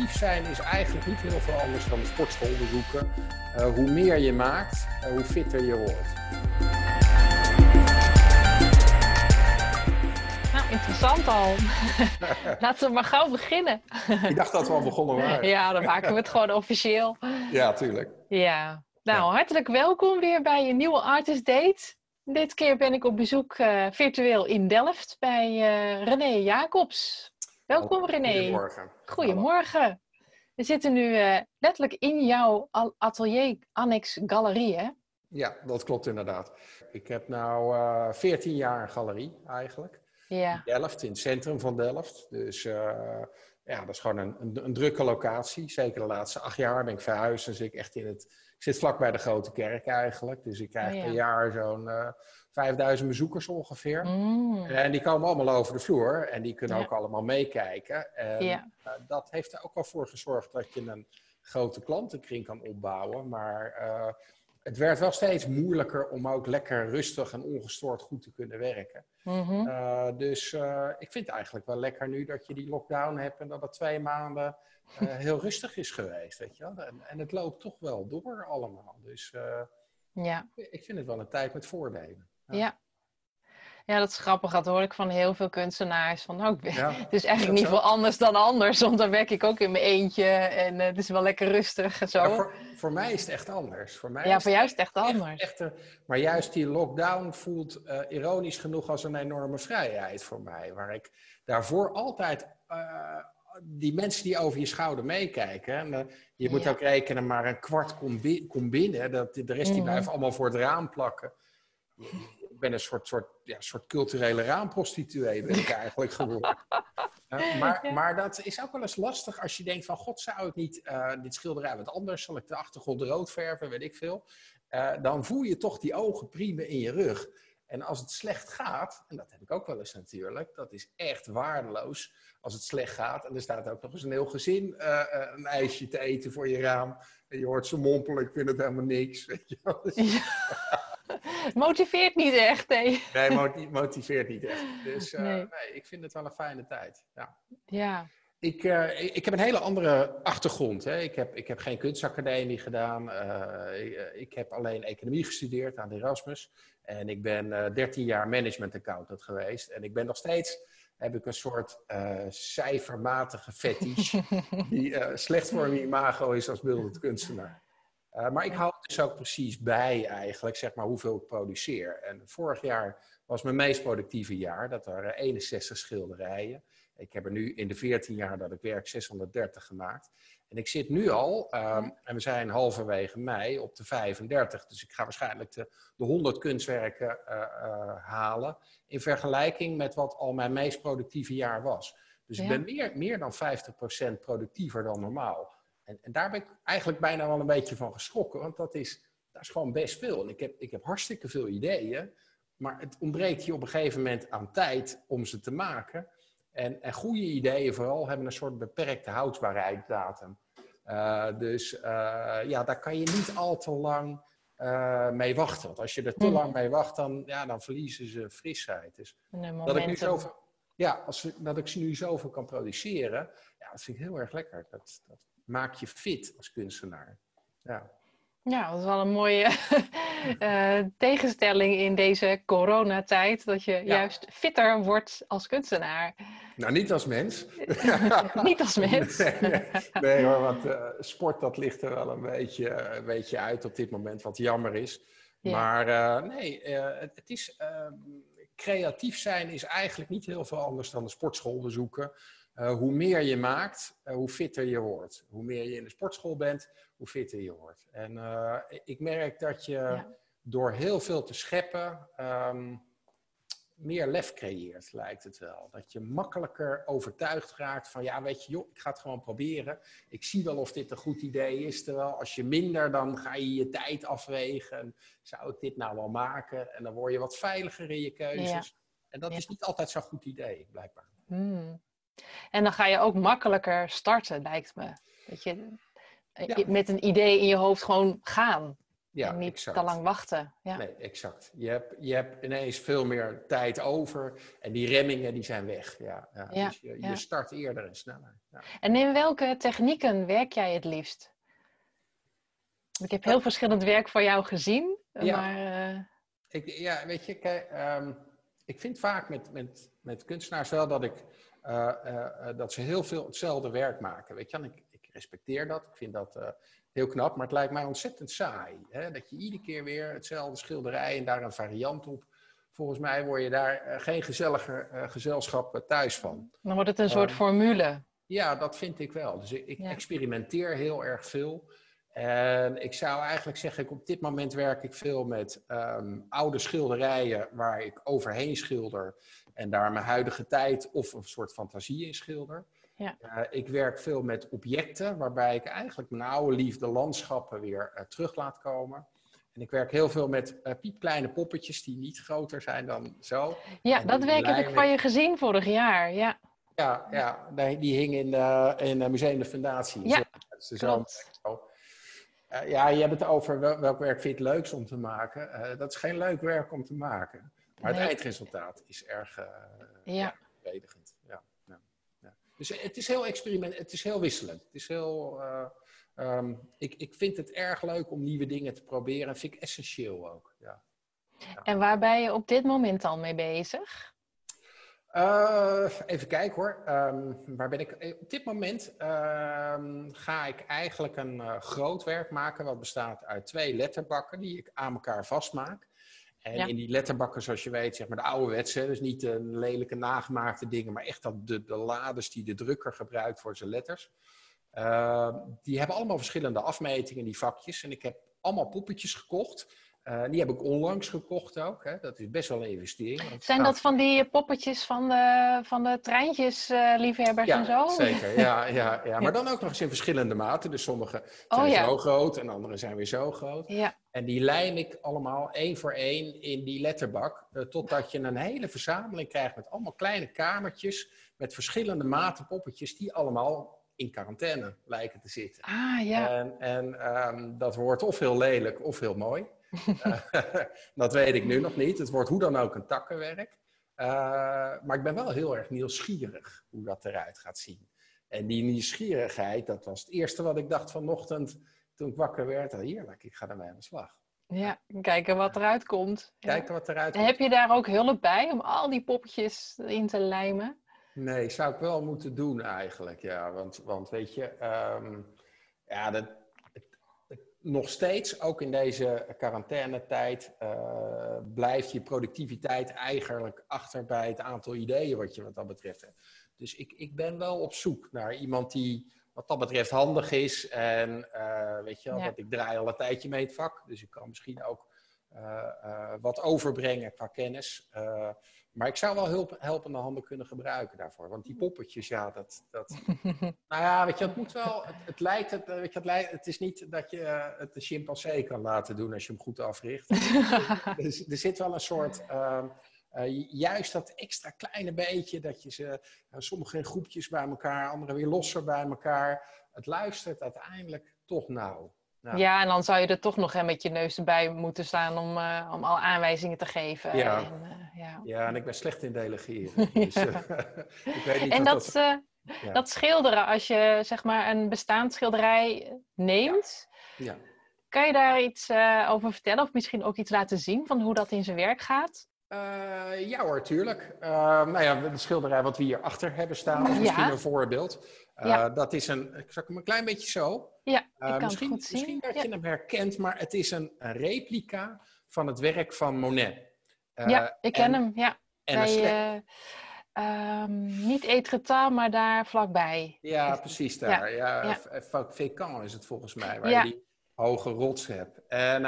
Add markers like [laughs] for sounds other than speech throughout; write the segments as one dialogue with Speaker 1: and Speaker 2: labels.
Speaker 1: creatief zijn is eigenlijk niet heel veel anders dan de sportschoolbezoeken. Uh, hoe meer je maakt, uh, hoe fitter je wordt.
Speaker 2: Nou, interessant al. [laughs] Laten we maar gauw beginnen.
Speaker 1: Ik dacht dat we al begonnen waren.
Speaker 2: Ja, dan maken we het gewoon officieel.
Speaker 1: Ja, tuurlijk.
Speaker 2: Ja. Nou, hartelijk welkom weer bij een nieuwe Artist Date. Dit keer ben ik op bezoek uh, virtueel in Delft bij René Jacobs. Welkom René.
Speaker 1: Goedemorgen.
Speaker 2: Goedemorgen. We zitten nu uh, letterlijk in jouw atelier Annex Galerie, hè?
Speaker 1: Ja, dat klopt inderdaad. Ik heb nu uh, 14 jaar een galerie eigenlijk.
Speaker 2: Ja.
Speaker 1: In Delft, in het centrum van Delft. Dus uh, ja, dat is gewoon een, een, een, drukke locatie. Zeker de laatste acht jaar ben ik verhuisd en zit ik echt in het... Ik zit vlak bij de Grote Kerk eigenlijk. Dus ik krijg oh, ja. per jaar zo'n 5000 bezoekers ongeveer.
Speaker 2: Mm.
Speaker 1: En die komen allemaal over de vloer en die kunnen ja. ook allemaal meekijken. En
Speaker 2: ja.
Speaker 1: uh, dat heeft er ook wel voor gezorgd dat je een grote klantenkring kan opbouwen. Maar uh, het werd wel steeds moeilijker om ook lekker rustig en ongestoord goed te kunnen werken.
Speaker 2: Mm -hmm.
Speaker 1: uh, dus ik vind het eigenlijk wel lekker nu dat je die lockdown hebt en dat het twee maanden heel rustig is geweest. Weet je wel? En, en, het loopt toch wel door allemaal. Dus
Speaker 2: ja.
Speaker 1: ik vind het wel een tijd met voordelen.
Speaker 2: Ja. ja, dat is grappig. Dat hoor ik van heel veel kunstenaars. Van, nou, ja, [laughs] het is eigenlijk niet veel anders dan anders. Want dan werk ik ook in mijn eentje. En uh, het is wel lekker rustig en zo.
Speaker 1: Ja, voor, voor, mij is het echt anders. Voor mij
Speaker 2: ja,
Speaker 1: is
Speaker 2: voor jou is het echt anders.
Speaker 1: Echt, echt, maar juist die lockdown voelt uh, ironisch genoeg als een enorme vrijheid voor mij. Waar ik daarvoor altijd... Uh, die mensen die over je schouder meekijken. En, je moet
Speaker 2: Ja.
Speaker 1: ook rekenen, maar een kwart komt bi- komt binnen. Dat, de rest die
Speaker 2: Mhm.
Speaker 1: blijven allemaal voor het raam plakken. Ik ben een soort, soort, ja, soort culturele raamprostituee ben ik [laughs] eigenlijk geworden. Uh, maar, maar dat is ook wel eens lastig als je denkt van... God, zou ik niet uh, dit schilderij wat anders... zal ik de achtergrond rood verven, weet ik veel. Uh, dan voel je toch die ogen priemen in je rug. En als het slecht gaat, en dat heb ik ook wel eens natuurlijk... dat is echt waardeloos als het slecht gaat. En er staat ook nog eens een heel gezin uh, een ijsje te eten voor je raam. En je hoort ze mompelen, ik vind het helemaal niks. Weet je wel. [laughs] [laughs]
Speaker 2: Ja. [laughs] Motiveert niet echt, nee.
Speaker 1: Nee, moti- motiveert niet echt. Dus uh,
Speaker 2: Nee.
Speaker 1: nee. ik vind het wel een fijne tijd. Ja.
Speaker 2: Ja.
Speaker 1: Ik, uh, ik, ik heb een hele andere achtergrond. Hè. Ik, heb, ik heb geen kunstacademie gedaan. Uh, ik, ik, heb alleen economie gestudeerd aan de Erasmus. En ik ben 13 jaar management accountant geweest. En ik ben nog steeds, heb ik een soort cijfermatige fetish. [laughs] die slecht voor mijn imago is als beeldend kunstenaar. Uh, maar ik hou het dus ook precies bij eigenlijk, zeg maar, hoeveel ik produceer. En vorig jaar was mijn meest productieve jaar. Dat waren 61 schilderijen. Ik heb er nu in de 14 jaar dat ik werk 630 gemaakt. En ik zit nu al, um, en we zijn halverwege mei, op de 35. Dus ik ga waarschijnlijk de, de 100 kunstwerken uh, uh, halen. In vergelijking met wat al mijn meest productieve jaar was. Dus ja. ik ben meer, meer dan 50% productiever dan normaal. En, en, daar ben ik eigenlijk bijna wel een beetje van geschrokken, want dat is, dat is gewoon best veel. En ik heb, ik heb hartstikke veel ideeën, maar het ontbreekt je op een gegeven moment aan tijd om ze te maken. En, en goede ideeën vooral hebben een soort beperkte houdbaarheidsdatum. Uh, dus uh, ja, daar kan je niet al te lang uh, mee wachten. Want als je er te
Speaker 2: Mm.
Speaker 1: lang mee wacht, dan, ja, dan verliezen ze frisheid. Dus dat ik nu zoveel, ja, als, dat ik nu zoveel kan produceren, ja, dat vind ik heel erg lekker. Dat, dat maakt je fit als kunstenaar. Ja.
Speaker 2: Ja, dat is wel een mooie uh, [laughs] tegenstelling in deze coronatijd. Dat je ja. juist fitter wordt als kunstenaar.
Speaker 1: Nou, niet als mens. [laughs]
Speaker 2: niet als mens. [laughs]
Speaker 1: nee, hoor, want uh, sport dat ligt er wel een beetje, een beetje uit op dit moment, wat jammer is. Ja. Maar uh, nee, het, het, is... ehm, creatief zijn is eigenlijk niet heel veel anders dan de sportschool bezoeken. Uh, hoe meer je maakt, uh, hoe fitter je wordt. Hoe meer je in de sportschool bent, hoe fitter je wordt. En uh, ik merk dat je ja. door heel veel te scheppen um, meer lef creëert, lijkt het wel. Dat je makkelijker overtuigd raakt van, ja, weet je, joh, ik ga het gewoon proberen. Ik zie wel of dit een goed idee is. Terwijl als je minder, dan ga je je tijd afwegen. Zou ik dit nou wel maken? En dan word je wat veiliger in je keuzes. Ja. En dat ja. is niet altijd zo'n goed idee, blijkbaar.
Speaker 2: Hmm. En dan ga je ook makkelijker starten, lijkt me. Dat je ja. met een idee in je hoofd gewoon gaan. Ja, en niet te lang wachten. Ja.
Speaker 1: Nee, exact. Je hebt, je hebt ineens veel meer tijd over en die remmingen die zijn weg. Ja, ja. ja dus je, je, start eerder en sneller.
Speaker 2: En in welke technieken werk jij het liefst? Ik heb heel verschillend werk van jou gezien. Maar, uh...
Speaker 1: ik, ja, weet je, kijk, um, ik vind vaak met, met, met kunstenaars wel dat, ik, uh, uh, dat ze heel veel hetzelfde werk maken. Weet je, en ik, ik respecteer dat. Ik vind dat heel knap, maar het lijkt mij ontzettend saai. Hè? Dat je iedere keer weer hetzelfde schilderij en daar een variant op. Volgens mij word je daar geen gezelliger gezelschap thuis van.
Speaker 2: Dan wordt het een soort formule.
Speaker 1: Ja, dat vind ik wel. Dus ik, ik experimenteer heel erg veel. En ik zou eigenlijk zeggen, ik op dit moment werk ik veel met ehm, oude schilderijen waar ik overheen schilder en daar mijn huidige tijd of een soort fantasie in schilder. Ja. Uh, ik werk veel met objecten waarbij ik eigenlijk mijn oude liefde landschappen weer uh, terug laat komen. En ik werk heel veel met uh, piepkleine poppetjes die niet groter zijn dan zo.
Speaker 2: Ja, dat werk heb ik van je gezien vorig jaar. Ja,
Speaker 1: ja, ja die hing in, in Museum de Fundatie.
Speaker 2: Ja, zo, klopt.
Speaker 1: Zo. Uh, ja, je hebt het over wel, welk werk vind je het leukst om te maken. Uh, dat is geen leuk werk om te maken. Maar het eindresultaat is erg uh, ja. Ja, ja, ja, Dus het is heel experiment, het is heel wisselend. Het is heel, um, ik, ik vind het erg leuk om nieuwe dingen te proberen. En vind ik essentieel ook. Ja.
Speaker 2: En waar ben je op dit moment al mee bezig?
Speaker 1: Uh, even kijken hoor. Um, waar ben ik? Eh, op dit moment uh, ga ik eigenlijk een uh, groot werk maken. Wat bestaat uit twee letterbakken die ik aan elkaar vastmaak. En ja. in die letterbakken, zoals je weet, zeg maar de ouderwetse. Dus niet de lelijke nagemaakte dingen, maar echt dat de, de lades die de drukker gebruikt voor zijn letters. Ehm, die hebben allemaal verschillende afmetingen, die vakjes. En ik heb allemaal poppetjes gekocht. Uh, die heb ik onlangs gekocht ook. Hè. Dat is best wel een investering.
Speaker 2: Zijn dat van die poppetjes van de, van de treintjesliefhebbers uh,
Speaker 1: ja,
Speaker 2: en zo?
Speaker 1: Zeker, ja, [laughs] ja, ja. Maar dan ook nog eens in verschillende maten. Dus sommige zijn oh, ja. zo groot en andere zijn weer zo groot.
Speaker 2: Ja.
Speaker 1: En die lijm ik allemaal één voor één in die letterbak. Uh, totdat je een hele verzameling krijgt met allemaal kleine kamertjes. Met verschillende maten poppetjes die allemaal in quarantaine lijken te zitten.
Speaker 2: Ah, ja.
Speaker 1: En, en um, dat wordt of heel lelijk of heel mooi. [laughs] dat weet ik nu nog niet. Het wordt hoe dan ook een takkenwerk. Uh, maar ik ben wel heel erg nieuwsgierig hoe dat eruit gaat zien. En die nieuwsgierigheid, dat was het eerste wat ik dacht vanochtend toen ik wakker werd. Oh, heerlijk, ik ga ermee aan de slag.
Speaker 2: Ja, kijken wat eruit komt.
Speaker 1: Kijken wat eruit
Speaker 2: komt. Heb je daar ook hulp bij om al die poppetjes in te lijmen?
Speaker 1: Nee, zou ik wel moeten doen eigenlijk, ja. Want, want weet je, um, ja, dat, nog steeds, ook in deze quarantainetijd, uh, blijft je productiviteit eigenlijk achter bij het aantal ideeën wat je wat dat betreft hebt. Dus ik, ik ben wel op zoek naar iemand die wat dat betreft handig is. En uh, weet je wel, ja. ik draai al een tijdje mee het vak. Dus ik kan misschien ook wat overbrengen qua kennis. Maar ik zou wel hulp, helpende handen kunnen gebruiken daarvoor. Want die poppetjes, ja, dat. dat [laughs] nou ja, weet je, het moet wel. Het, het lijkt, het, weet je, het, lijkt, het is niet dat je het de chimpansee kan laten doen als je hem goed africht. [laughs] dus, er zit wel een soort. Uh, uh, juist dat extra kleine beetje, dat je ze. sommige in groepjes bij elkaar, andere weer losser bij elkaar. Het luistert uiteindelijk toch nauw.
Speaker 2: Ja. ja. en dan zou je er toch nog met je neus erbij moeten staan om, uh, om al aanwijzingen te geven.
Speaker 1: Ja. En, uh, ja. ja, en ik ben slecht in delegeren. [laughs] dus, uh, [laughs] ik weet niet
Speaker 2: en dat, dat, schilderen, als je zeg maar een bestaand schilderij neemt,
Speaker 1: ja.
Speaker 2: kan je daar iets over vertellen of misschien ook iets laten zien van hoe dat in zijn werk gaat?
Speaker 1: Ja hoor, tuurlijk. Nou ja, de schilderij wat we hier achter hebben staan is misschien een voorbeeld. Uh, ja. Dat is een, ik zag hem een klein beetje zo.
Speaker 2: Ja,
Speaker 1: ik misschien, misschien dat ja. je hem herkent, maar het is een, een, replica van het werk van Monet.
Speaker 2: ja, ik ken en, hem, ja. En Bij, um, niet Etretat, maar daar vlakbij.
Speaker 1: Ja, precies daar. Ja, ja. Is het volgens mij, waar je die hoge rots hebt. En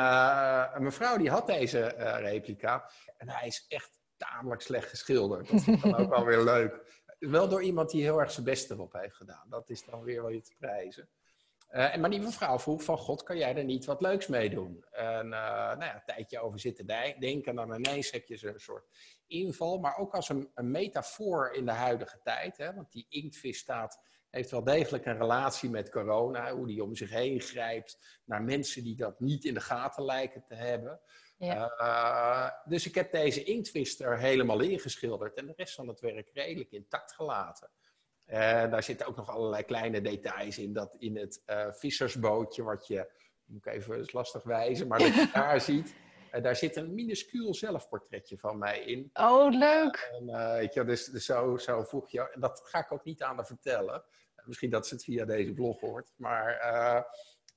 Speaker 1: een mevrouw die had deze replica. En hij is echt tamelijk slecht geschilderd. Dat is dan ook wel weer leuk. Wel door iemand die heel erg zijn best erop heeft gedaan. Dat is dan weer wel je te prijzen. Uh, maar die mevrouw vroeg van, god, kan jij er niet wat leuks mee doen? En uh, nou ja, een tijdje over zitten denken. En dan ineens heb je zo'n soort inval. Maar ook als een, metafoor in de huidige tijd. Hè, want die inktvis staat heeft wel degelijk een relatie met corona. Hoe die om zich heen grijpt naar mensen die dat niet in de gaten lijken te hebben. Ja. Uh, dus ik heb deze inktvister helemaal ingeschilderd en de rest van het werk redelijk intact gelaten. En daar zitten ook nog allerlei kleine details in. Dat in het uh, vissersbootje, wat je, moet ik even lastig wijzen, maar dat je [laughs] daar ziet. Uh, daar zit een minuscuul zelfportretje van mij in.
Speaker 2: Oh, leuk!
Speaker 1: en, weet je, dus, dus zo, zo voeg je. En dat ga ik ook niet aan haar vertellen. Misschien dat ze het via deze blog hoort. Maar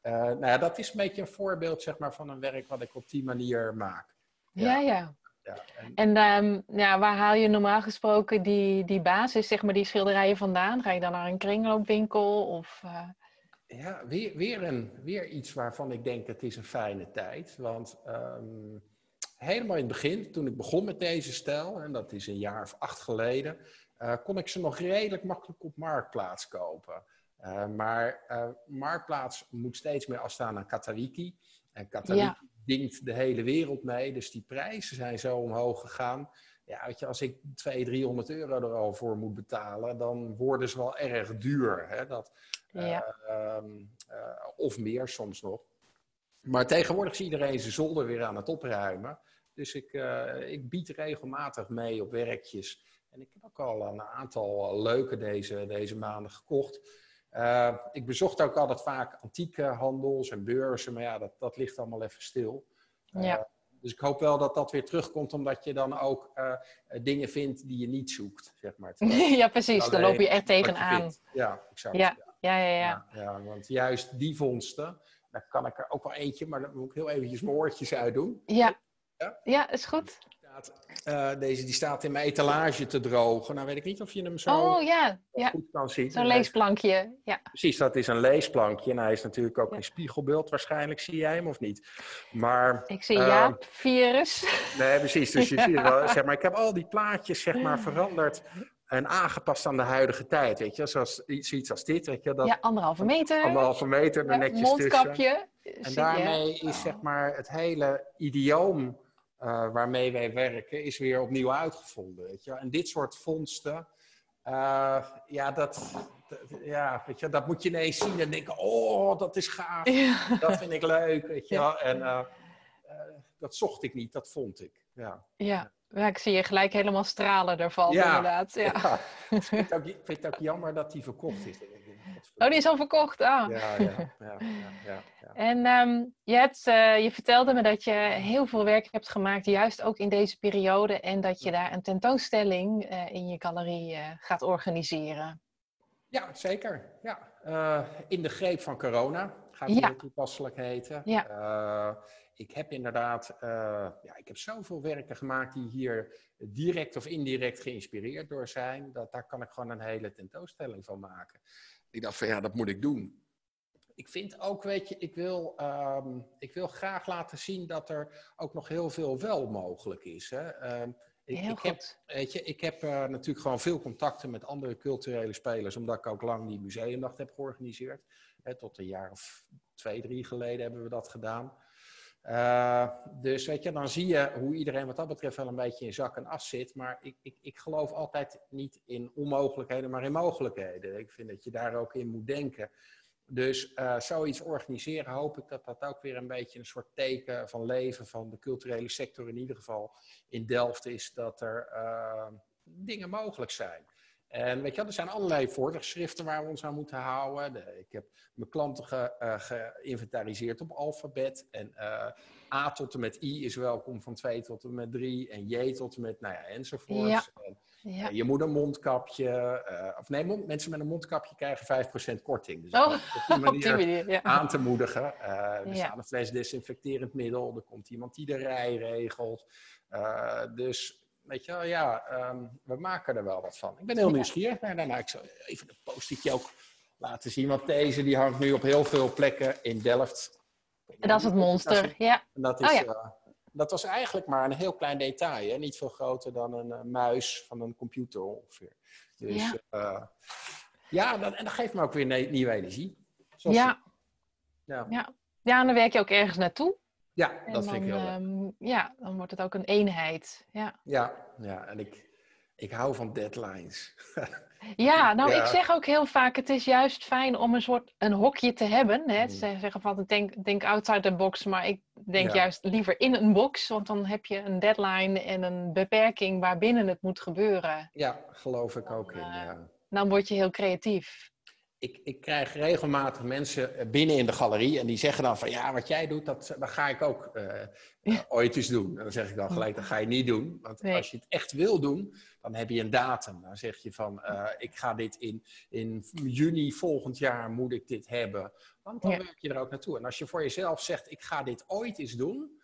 Speaker 1: uh, nou ja, dat is een beetje een voorbeeld zeg maar, van een werk wat ik op die manier maak.
Speaker 2: Ja, ja. ja. ja en en um, ja, waar haal je normaal gesproken die, die basis, zeg maar, die schilderijen vandaan? Ga je dan naar een kringloopwinkel? Of, uh...
Speaker 1: Ja, weer, weer, een, weer iets waarvan ik denk het is een fijne tijd. Want um, helemaal in het begin, toen ik begon met deze stijl, en dat is een jaar of acht geleden, uh, kon ik ze nog redelijk makkelijk op Marktplaats kopen. Uh, maar uh, Marktplaats moet steeds meer afstaan aan Katawiki. En Katawiki ja. dingt de hele wereld mee, dus die prijzen zijn zo omhoog gegaan. Ja, weet je, als ik 200, 300 euro er al voor moet betalen, dan worden ze wel erg duur. Hè? Dat, ja. uh, of meer soms nog. Maar tegenwoordig is iedereen zijn zolder weer aan het opruimen. Dus ik, ik bied regelmatig mee op werkjes. En ik heb ook al een aantal leuke deze, deze maanden gekocht. Uh, ik bezocht ook altijd vaak antieke handels en beurzen, maar ja, dat, dat ligt allemaal even stil. Uh, ja. Dus ik hoop wel dat dat weer terugkomt, omdat je dan ook uh, dingen vindt die je niet zoekt, zeg maar. [laughs]
Speaker 2: ja, precies. Dan loop je echt tegenaan.
Speaker 1: Ja, exact.
Speaker 2: Ja. Ja. Ja, ja,
Speaker 1: ja. ja, want juist die vondsten, daar kan ik er ook wel eentje, maar dan moet ik heel eventjes mijn oortjes uitdoen.
Speaker 2: Ja, ja? ja is goed.
Speaker 1: Uh, deze die staat in mijn etalage te drogen. Nou weet ik niet of je hem zo
Speaker 2: oh, ja. Ja.
Speaker 1: goed kan zien.
Speaker 2: Zo'n leesplankje. Ja.
Speaker 1: Precies, dat is een leesplankje. En hij is natuurlijk ook ja. in spiegelbeeld. Waarschijnlijk zie jij hem of niet. Maar,
Speaker 2: ik zie uh, Jaap, virus.
Speaker 1: Nee, precies. Dus je [laughs] ziet wel, zeg maar, ik heb al die plaatjes zeg maar, veranderd en aangepast aan de huidige tijd. Weet je, zoals zoiets als dit. Weet je, dat,
Speaker 2: ja, anderhalve meter.
Speaker 1: Anderhalve meter, er netjes
Speaker 2: mondkapje.
Speaker 1: tussen. En daarmee is zeg maar het hele idioom uh, waarmee wij werken, is weer opnieuw uitgevonden. Weet je? En dit soort vondsten, uh, ja, dat, dat, ja, weet je, dat moet je ineens zien en denken: oh, dat is gaaf, ja. dat vind ik leuk. Weet je? Ja. En uh, dat zocht ik niet, dat vond ik. Ja.
Speaker 2: ja. Ja, ik zie je gelijk helemaal stralen ervan, ja. inderdaad. Ja. ja.
Speaker 1: ik, vind ook, ik vind het ook jammer dat die verkocht is.
Speaker 2: Oh, die is al verkocht? Ah.
Speaker 1: Ja, ja, ja. ja, ja
Speaker 2: En um, je, hebt, uh, je vertelde me dat je heel veel werk hebt gemaakt, juist ook in deze periode. En dat je daar een tentoonstelling uh, in je galerie uh, gaat organiseren.
Speaker 1: Ja, zeker. Ja. in de greep van corona gaat het toepasselijk heten. Ja. ik heb inderdaad, ja, ik heb zoveel werken gemaakt die hier direct of indirect geïnspireerd door zijn. Dat daar kan ik gewoon een hele tentoonstelling van maken. Ik dacht van ja, dat moet ik doen. Ik vind ook, weet je, ik wil, um, ik wil graag laten zien dat er ook nog heel veel wel mogelijk is. Hè? Um, ik,
Speaker 2: heel
Speaker 1: ik heb, weet je, ik heb uh, natuurlijk gewoon veel contacten met andere culturele spelers, omdat ik ook lang die museumdag heb georganiseerd. Hè, tot een jaar of twee, drie geleden hebben we dat gedaan. Uh, dus weet je, dan zie je hoe iedereen wat dat betreft wel een beetje in zak en as zit. Maar ik, ik, ik geloof altijd niet in onmogelijkheden, maar in mogelijkheden. Ik vind dat je daar ook in moet denken. Dus uh, zoiets organiseren, hoop ik dat dat ook weer een beetje een soort teken van leven van de culturele sector in ieder geval in Delft is, dat er uh, dingen mogelijk zijn. En weet je wel, er zijn allerlei voordrachtschriften waar we ons aan moeten houden. De, ik heb mijn klanten ge, uh, geïnventariseerd op alfabet. En uh, A tot en met I is welkom van 2 tot en met 3. En J tot en met, nou ja, enzovoorts. Ja. En, ja. je moet een mondkapje, uh, of nee, mond, mensen met een mondkapje krijgen 5% korting. Dus
Speaker 2: oh, [laughs]
Speaker 1: op die manier,
Speaker 2: op die manier ja.
Speaker 1: aan te moedigen. er ja. staat een fles desinfecterend middel, er komt iemand die de rij regelt. dus weet je wel, ja, um, we maken er wel wat van. Ik ben heel nieuwsgierig. Nou, nou, ik zal even een post-itje ook laten zien, want deze die hangt nu op heel veel plekken in Delft.
Speaker 2: En dat is het monster, ja.
Speaker 1: En dat, is, oh, ja. uh, dat was eigenlijk maar een heel klein detail, hè? niet veel groter dan een uh, muis van een computer ongeveer. Dus ja, uh, ja dat, en dat geeft me ook weer nieuwe energie.
Speaker 2: Zoals ja. ja. Ja. ja, en dan werk je ook ergens naartoe.
Speaker 1: Ja, dat dan, vind ik heel leuk.
Speaker 2: Um, ja, dan wordt het ook een eenheid. Ja,
Speaker 1: ja, ja. en ik, Ik hou van deadlines. [laughs]
Speaker 2: Ja, nou ik zeg ook heel vaak, het is juist fijn om een soort een hokje te hebben. Hè?
Speaker 1: Mm.
Speaker 2: Ze zeggen van, denk, denk outside the box, maar ik denk juist liever in een box. Want dan heb je een deadline en een beperking waarbinnen het moet gebeuren.
Speaker 1: Ja, geloof ik ook in,
Speaker 2: Eh,
Speaker 1: ja.
Speaker 2: Dan word je heel creatief.
Speaker 1: Ik, ik krijg regelmatig mensen eh, binnen in de galerie en die zeggen dan van ja, wat jij doet, dat, dat ga ik ook eh, eh, ooit eens doen. En dan zeg ik dan gelijk, dat ga je niet doen. Want
Speaker 2: Nee.
Speaker 1: als je het echt wil doen, dan heb je een datum. Dan zeg je van ik ga dit in, in juni volgend jaar moet ik dit hebben. Want dan
Speaker 2: Ja.
Speaker 1: werk je er ook naartoe. En als je voor jezelf zegt ik ga dit ooit eens doen.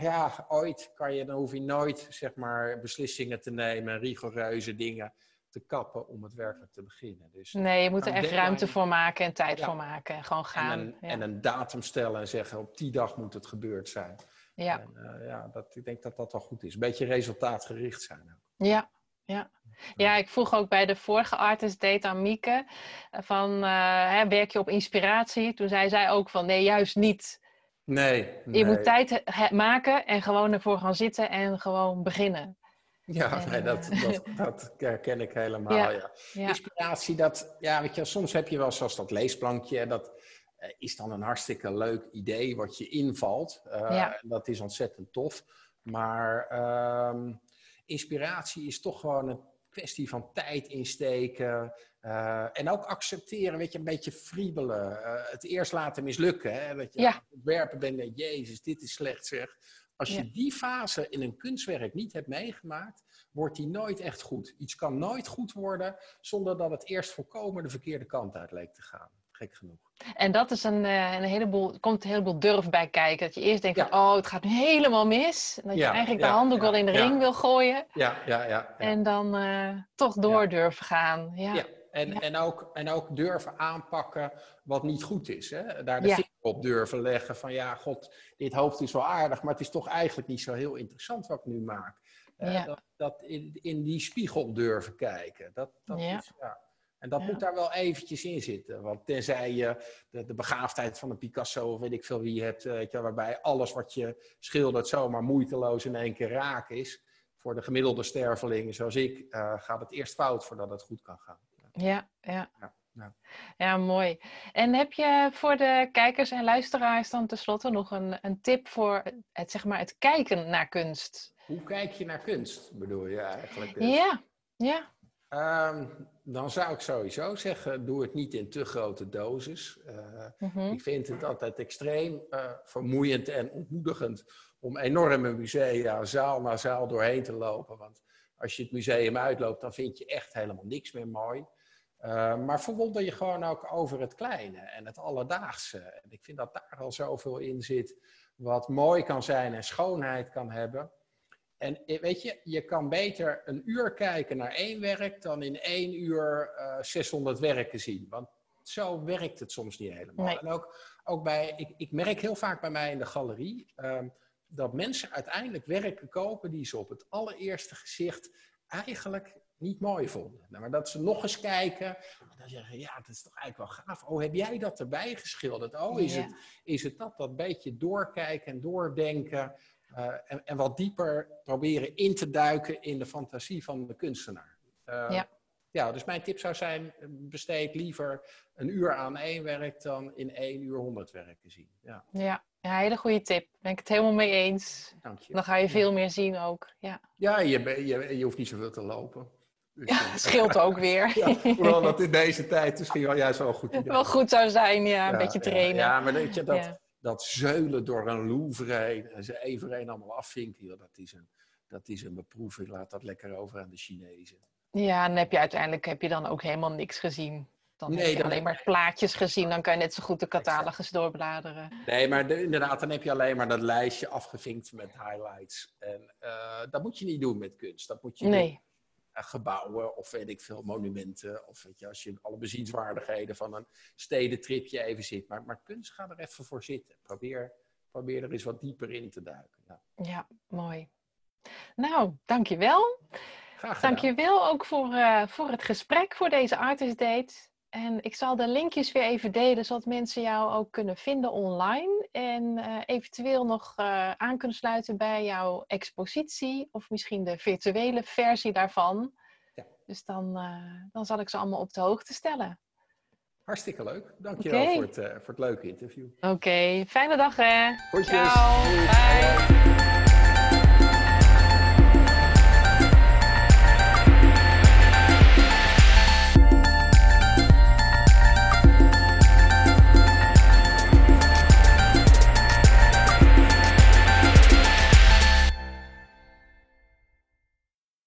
Speaker 1: ja, ooit kan je, dan hoef je nooit zeg maar beslissingen te nemen, rigoureuze dingen te kappen om het werkelijk te beginnen. Dus
Speaker 2: Nee, je moet er echt
Speaker 1: deadline.
Speaker 2: ruimte voor maken en tijd
Speaker 1: Ja.
Speaker 2: voor maken. En gewoon gaan.
Speaker 1: en, een,
Speaker 2: ja.
Speaker 1: en een datum stellen en zeggen op die dag moet het gebeurd zijn.
Speaker 2: ja.
Speaker 1: En, eh, ja dat, ik denk dat dat wel goed is. Een beetje resultaatgericht zijn. ook.
Speaker 2: Ja, ja. Ja, ik vroeg ook bij de vorige artist date aan Mieke van eh, hè, werk je op inspiratie? Toen zei zij ook van nee, juist niet.
Speaker 1: Nee, nee.
Speaker 2: Je moet tijd maken en gewoon ervoor gaan zitten en gewoon beginnen.
Speaker 1: Ja,
Speaker 2: En,
Speaker 1: nee, dat,
Speaker 2: eh,
Speaker 1: dat, dat herken ik helemaal.
Speaker 2: Ja.
Speaker 1: Ja.
Speaker 2: Ja,
Speaker 1: Inspiratie, dat, ja, weet je, soms heb je wel zoals dat leesplankje. Dat eh, is dan een hartstikke leuk idee wat je invalt. Eh,
Speaker 2: Ja.
Speaker 1: Dat is ontzettend tof. Maar ehm, inspiratie is toch gewoon een kwestie van tijd insteken. eh, en ook accepteren, weet je, een beetje friebelen. Eh, het eerst laten mislukken. Hè? Dat je aan het ontwerpen bent en jezus, dit is slecht zeg. Als je
Speaker 2: Ja.
Speaker 1: die fase in een kunstwerk niet hebt meegemaakt, wordt die nooit echt goed. Iets kan nooit goed worden zonder dat het eerst volkomen de verkeerde kant uit leek te gaan. Gek genoeg.
Speaker 2: en dat is een, eh, een heleboel, er komt een heleboel durf bij kijken. Dat je eerst denkt
Speaker 1: Ja.
Speaker 2: van, oh, het gaat nu helemaal mis. En dat
Speaker 1: Ja,
Speaker 2: je eigenlijk de handdoek wel in de ring wil gooien.
Speaker 1: Ja, ja, ja.
Speaker 2: En dan eh, toch door durven gaan. Ja.
Speaker 1: En,
Speaker 2: Ja.
Speaker 1: En, ook, en ook durven aanpakken wat niet goed is. Hè? Daar de
Speaker 2: Ja.
Speaker 1: vinger op durven leggen van ja, god, dit hoofd is wel aardig, maar het is toch eigenlijk niet zo heel interessant wat ik nu maak. Eh,
Speaker 2: Ja.
Speaker 1: Dat, dat in, in die spiegel durven kijken. Dat, dat
Speaker 2: Ja.
Speaker 1: Is, ja. En dat
Speaker 2: Ja.
Speaker 1: moet daar wel eventjes in zitten. Want tenzij je de, de begaafdheid van een Picasso of weet ik veel wie hebt, eh, weet je, waarbij alles wat je schildert zomaar moeiteloos in één keer raak is. Voor de gemiddelde sterveling zoals ik, eh, gaat het eerst fout voordat het goed kan gaan.
Speaker 2: Ja, ja.
Speaker 1: Ja, ja.
Speaker 2: Ja, mooi. En heb je voor de kijkers en luisteraars dan tenslotte nog een, een tip voor het, zeg maar, het kijken naar kunst?
Speaker 1: Hoe kijk je naar kunst, bedoel je eigenlijk? dus?
Speaker 2: Ja, ja,
Speaker 1: Ehm, dan zou ik sowieso zeggen, doe het niet in te grote doses. Eh,
Speaker 2: mhm,
Speaker 1: Ik vind het altijd extreem eh, vermoeiend en ontmoedigend om enorme musea zaal na zaal doorheen te lopen. Want als je het museum uitloopt, dan vind je echt helemaal niks meer mooi. Eh, maar verwonder je gewoon ook over het kleine en het alledaagse. En ik vind dat daar al zoveel in zit wat mooi kan zijn en schoonheid kan hebben. En eh, weet je, je kan beter een uur kijken naar één werk dan in één uur eh 600 werken zien. Want zo werkt het soms niet helemaal.
Speaker 2: Nee.
Speaker 1: En ook, ook bij, ik, ik merk heel vaak bij mij in de galerie ehm, dat mensen uiteindelijk werken kopen die ze op het allereerste gezicht eigenlijk niet mooi vonden. Nou, maar dat ze nog eens kijken en dan zeggen, ja, dat is toch eigenlijk wel gaaf. Oh, heb jij dat erbij geschilderd? Oh, is,
Speaker 2: Ja.
Speaker 1: het, is het dat? Dat beetje doorkijken en doordenken. eh, en, en wat dieper proberen in te duiken in de fantasie van de kunstenaar. Eh,
Speaker 2: Ja.
Speaker 1: ja, dus mijn tip zou zijn, besteed liever een uur aan één werk dan in één uur honderd werken zien. Ja,
Speaker 2: ja. Ja, hele goede tip. Ben ik het helemaal mee eens.
Speaker 1: dank je.
Speaker 2: Dan ga je veel meer zien ook. Ja,
Speaker 1: Ja, je, je, je hoeft niet zoveel te lopen. Dus,
Speaker 2: ja scheelt ook weer. [laughs]
Speaker 1: ja, hoewel dat in deze tijd misschien wel juist wel goed idee
Speaker 2: Wel goed zou zijn, ja, een
Speaker 1: Ja,
Speaker 2: beetje trainen.
Speaker 1: Ja, maar weet je, dat, dat zeulen door een Louvre heen en ze even een allemaal afvinken, joh, dat, is een, dat is een beproeving. Laat dat lekker over aan de Chinezen.
Speaker 2: Ja, dan heb je uiteindelijk heb je dan ook helemaal niks gezien. Dan
Speaker 1: Nee,
Speaker 2: heb je
Speaker 1: dan
Speaker 2: alleen maar plaatjes gezien. Dan kan je net zo goed de catalogus doorbladeren.
Speaker 1: Nee, maar de- inderdaad, dan heb je alleen maar dat lijstje afgevinkt met highlights. En eh, dat moet je niet doen met kunst. Dat moet je
Speaker 2: Nee,
Speaker 1: gebouwen of weet ik veel, monumenten. Of weet je, als je alle bezienswaardigheden van een stedentripje even ziet. Maar, maar kunst, ga er even voor zitten. Probeer, probeer er eens wat dieper in te duiken. Ja.
Speaker 2: ja, mooi. Nou, dankjewel.
Speaker 1: Graag gedaan.
Speaker 2: Dankjewel ook voor, eh, voor het gesprek, voor deze artist date. En ik zal de linkjes weer even delen, zodat mensen jou ook kunnen vinden online. En uh, eventueel nog uh, aan kunnen sluiten bij jouw expositie, of misschien de virtuele versie daarvan. Ja. Dus dan, uh, dan zal ik ze allemaal op de hoogte stellen.
Speaker 1: Hartstikke leuk. Dankjewel okay. voor, het, voor het leuke interview.
Speaker 2: Oké, okay. fijne dag hè.
Speaker 1: Ciao. Bye.